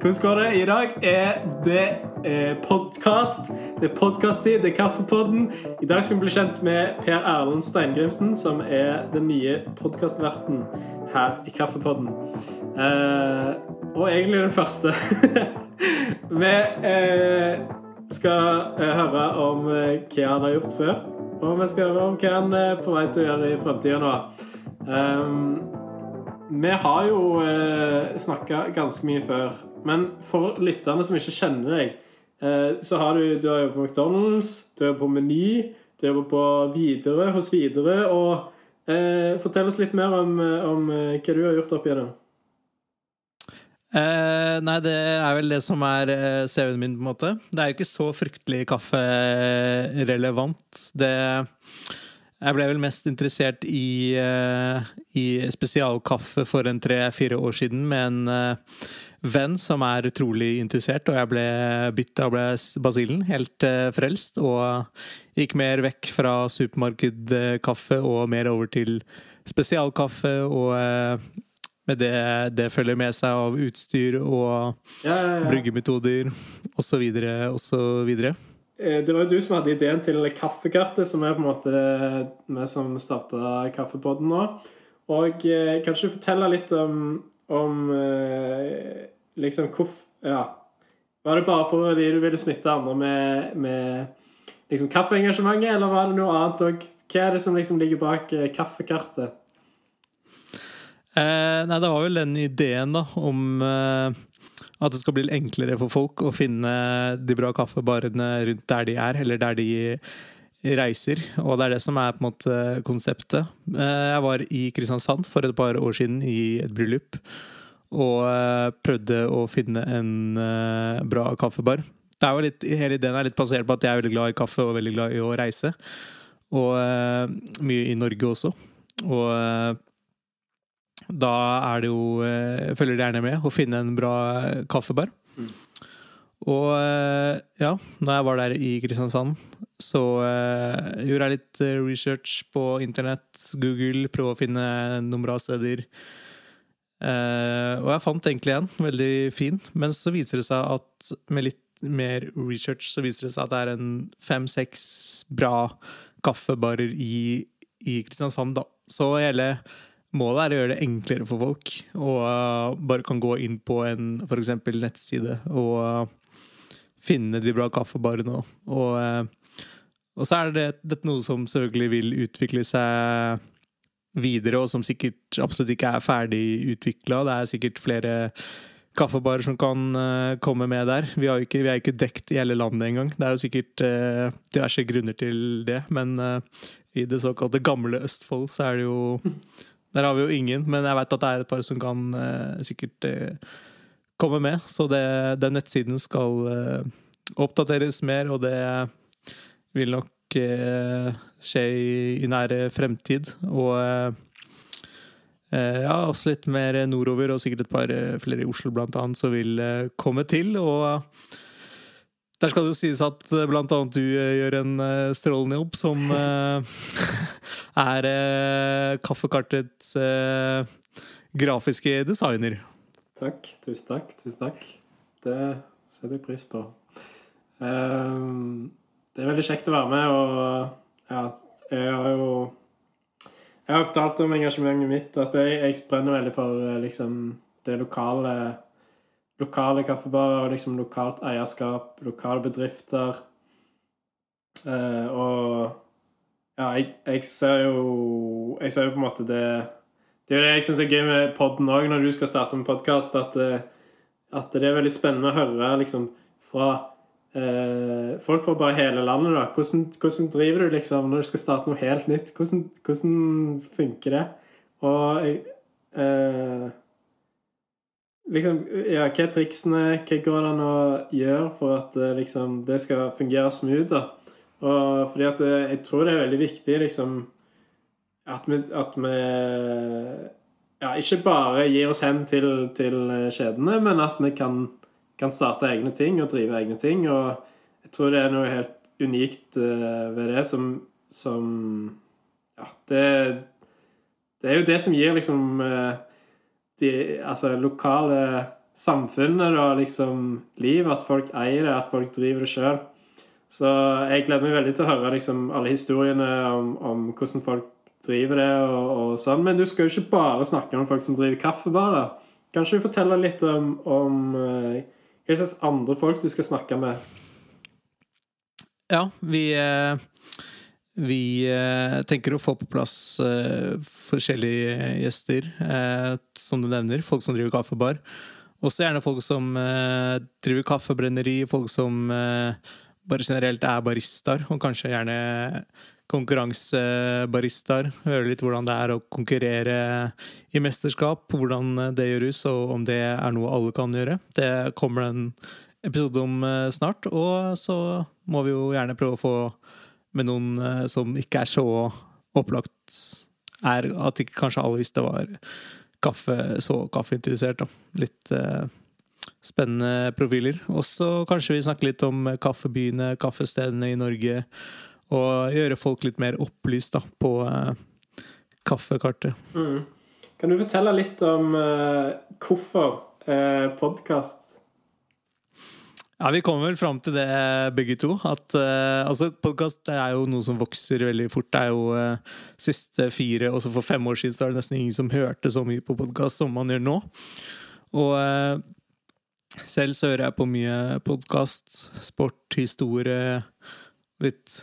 Hvordan? I dag er det eh, podkast. Det er podkast-tid, det er Kaffepodden. I dag skal vi bli kjent med Per Erlend Steingrimsen, som er den nye podkastverten her i Kaffepodden. Eh, og egentlig den første. vi eh, skal eh, høre om eh, hva han har gjort før, og vi skal høre om hva han er på vei til å gjøre i framtida nå. Um, vi har jo eh, snakka ganske mye før, men for lytterne som ikke kjenner deg, eh, så har du, du har jobbet på McDonald's, du har jobbet på Meny, du har jobbet på Widerøe hos Widerøe. Og eh, fortell oss litt mer om, eh, om eh, hva du har gjort opp igjennom. Eh, nei, det er vel det som er CV-en min, på en måte. Det er jo ikke så fryktelig kafferelevant. Det Jeg ble vel mest interessert i, i spesialkaffe for en tre-fire år siden med en venn som er utrolig interessert, og jeg ble bitt av basillen, helt eh, frelst, og gikk mer vekk fra supermarkedkaffe og mer over til spesialkaffe og eh, med det det følger med seg av utstyr og Ja, ja, ja. bryggemetoder osv. osv. Eh, Det var jo du som hadde ideen til kaffekartet, som er på en måte vi som starta Kaffepodden nå. Og kan ikke du fortelle litt om, om eh, liksom hvorf... Ja. Var det bare fordi du ville smitte andre med, med liksom kaffeengasjementet, eller var det noe annet òg? Hva er det som liksom ligger bak eh, kaffekartet? Eh, nei, det var vel den ideen, da, om eh, at det skal bli enklere for folk å finne de bra kaffebarene rundt der de er, eller der de reiser. Og det er det som er på en måte konseptet. Eh, jeg var i Kristiansand for et par år siden i et bryllup. Og eh, prøvde å finne en eh, bra kaffebar. Det er jo litt, hele ideen er litt basert på at jeg er veldig glad i kaffe og veldig glad i å reise. Og mye i Norge også. Og da er det jo Følger det gjerne med å finne en bra kaffebar. Mm. Og ja, når jeg var der i Kristiansand, så uh, gjorde jeg litt eh, research på internett, Google, prøve å finne noen bra steder. Uh, og jeg fant egentlig en, veldig fin, men så viser det seg at med litt mer research så viser det seg at det er en fem-seks bra kaffebarer i, i Kristiansand, da. Så hele Målet er å gjøre det enklere for folk, og uh, bare kan gå inn på en eksempel nettside og finne de bra kaffebarene. Og, og så er det dette noe som selvfølgelig vil utvikle seg videre, og som sikkert absolutt ikke er ferdig utvikla. Det er sikkert flere kaffebarer som kan uh, komme med der. Vi, har ikke, vi er ikke dekt i hele landet engang. Det er jo sikkert uh, diverse grunner til det, men uh, i det såkalte gamle Østfold så er det jo Der har vi jo ingen, men jeg vet at det er et par som kan sikkert komme med. Så det, den nettsiden skal oppdateres mer, og det vil nok skje i, i nære fremtid. Og Eh, ja, også litt mer nordover, og sikkert et par eh, flere i Oslo blant annet, som vil eh, komme til. Og der skal det jo sies at blant annet du gjør en strålende jobb som er Kaffekartets grafiske designer. Takk. Tusen takk. Tusen takk. Det setter jeg pris på. Ehm, det er veldig kjekt å være med, og ja, jeg har jo Jeg har fortalt om engasjementet mitt, at jeg, jeg brenner veldig for eh, liksom det lokale Lokale kaffebarer og liksom lokalt eierskap, lokale bedrifter. Eh, og ja, jeg, jeg ser jo Jeg ser jo på en måte det Det er jo det jeg syns er gøy med podden òg, når du skal starte en podkast, at, eh, at det er veldig spennende å høre liksom fra eh, folk fra bare hele landet. da. Hvordan, hvordan driver du liksom når du skal starte noe helt nytt? Hvordan, hvordan funker det? Og eh, Liksom, ja, Hva er triksene? Hva går det an å gjøre for at eh, liksom, det skal fungere smooth? da? Og fordi at eh, jeg tror det er veldig viktig liksom at vi, at vi ja, ikke bare gir oss hen til, til skjedene, men at vi kan, kan starte egne ting og drive egne ting. Og jeg tror det er noe helt unikt eh, ved det som, som Ja, det, det er jo det som gir liksom eh, de altså, lokale samfunnet og liksom liv, at folk eier det, at folk driver det sjøl. Så jeg gleder meg veldig til å høre liksom alle historiene om, om hvordan folk driver det og, og, sånn. Men du skal jo ikke bare snakke om folk som driver kaffebarer. Kanskje du forteller litt om, om uh, hva slags andre folk du skal snakke med? Ja, vi uh vi eh, tenker å få på plass eh, forskjellige gjester, eh, som du nevner. Folk som driver kaffebar. Også gjerne folk som driver kaffebrenneri, folk som bare generelt er baristaer, og kanskje gjerne konkurransebaristaer. Høre litt hvordan det er å konkurrere i mesterskap, hvordan det gjøres, og om det er noe alle kan gjøre. Det kommer en episode om snart, og så må vi jo gjerne prøve å få med noen eh, som ikke er så opplagt er At ikke kanskje alle visste var kaffe, så kaffeinteressert. Da. Litt eh, spennende profiler. Også kanskje vi snakker litt om kaffebyene, kaffestedene i Norge. Og gjøre folk litt mer opplyst da, på eh, kaffekartet. Mm. Kan du fortelle litt om eh, hvorfor eh, podkast ja, Vi kommer vel fram til det begge to. At uh, altså, podkast er jo noe som vokser veldig fort. Det er jo uh, siste fire, og så for fem år siden så er det nesten ingen som hørte så mye på podkast som man gjør nå. Og uh, selv så hører jeg på mye podkast. Sport, historie, litt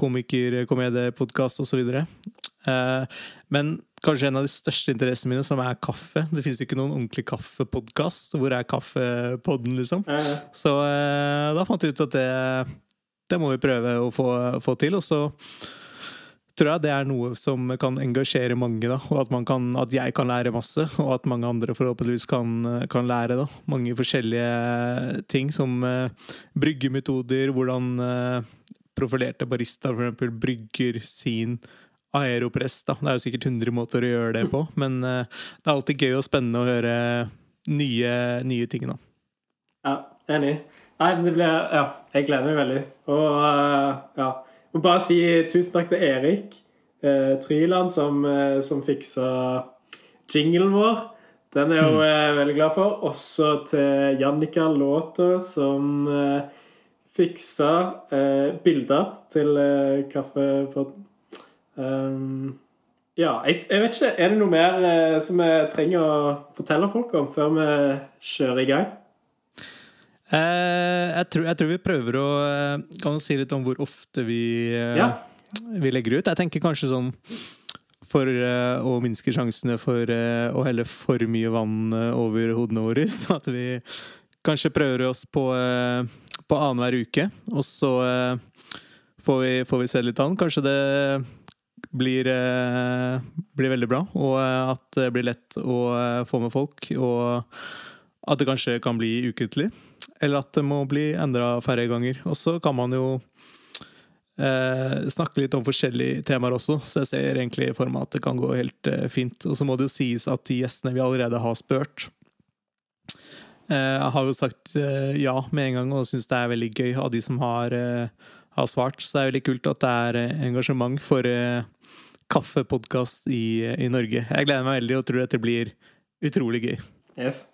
komiker, komediepodkast osv. Uh, men kanskje en av de største interessene mine, som er kaffe. Det fins ikke noen ordentlig kaffepodkast. Hvor er kaffepodden, liksom? Ja. Så uh, da fant vi ut at det, det må vi prøve å få, få, til. Og så tror jeg det er noe som kan engasjere mange, da. Og at, kan, at jeg kan lære masse, og at mange andre forhåpentligvis kan, kan lære. da. Mange forskjellige ting, som uh, bryggemetoder, hvordan uh, profilerte barista for eksempel brygger sin aeropress. Da. Det er jo sikkert 100 måter å gjøre det på, men uh, det er alltid gøy og spennende å høre nye, nye ting. Da. Ja, enig. Nei, det blir Ja, jeg gleder meg veldig. Og uh, ja. Og bare si tusen takk til Erik uh, Tryland, som, uh, som fiksa jinglen vår. Den er jeg mm. veldig glad for. Også til Jannika Låter, som fiksa bilder til Kaffepodden. Um, ja, jeg, jeg, vet ikke. Er det noe mer eh, som vi trenger å fortelle folk om før vi kjører i gang? Eh, jeg, tror, jeg, tror, vi prøver å eh, Kan du si litt om hvor ofte vi, eh, ja. vi legger ut? Jeg tenker kanskje sånn for eh, å minske sjansene for eh, å helle for mye vann over hodene våre. Så at vi kanskje prøver oss på, på annenhver uke. Og så får vi, får vi se litt an. Kanskje det blir, eh, blir, veldig bra, og eh, at det blir lett å eh, få med folk. Og at det kanskje kan bli ukentlig, eller at det må bli endra færre ganger. Og så kan man jo eh, snakke litt om forskjellige temaer også, så jeg ser egentlig for meg at det kan gå helt eh, fint. Og så må det jo sies at de gjestene vi allerede har spurt eh, har jo sagt ja med en gang og syns det er veldig gøy av de som har har svart. Så det er veldig kult at det er engasjement for kaffepodkast i, i, Norge. Jeg gleder meg veldig og tror dette blir utrolig gøy. Yes.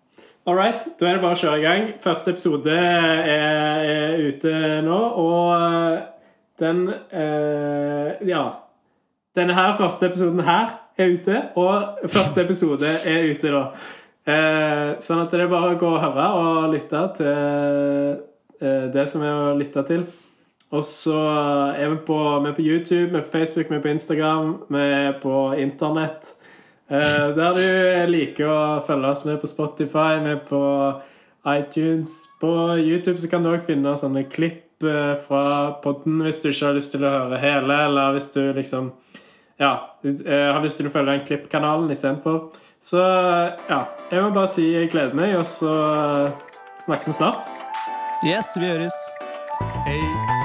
All right. Da er det bare å kjøre i gang. Første episode er, er ute nå, og eh, den eh, Ja. Denne her første episoden her er ute, og første episode er ute da. Eh, sånn at det er bare å gå og høre og lytte til eh, det som er å lytte til. Og så er vi på, vi er på YouTube, vi er på Facebook, vi er på Instagram, vi er på Internett. Eh, der du liker å følge oss. Er på Spotify, vi er på iTunes. På YouTube så kan du òg finne sånne klipp eh, fra podden hvis du ikke har lyst til å høre hele, eller hvis du liksom ja, eh, har lyst til å følge den klippkanalen istedenfor. Så ja, jeg må bare si jeg gleder meg, og så snakkes vi snart. Yes, vi høres. Hei.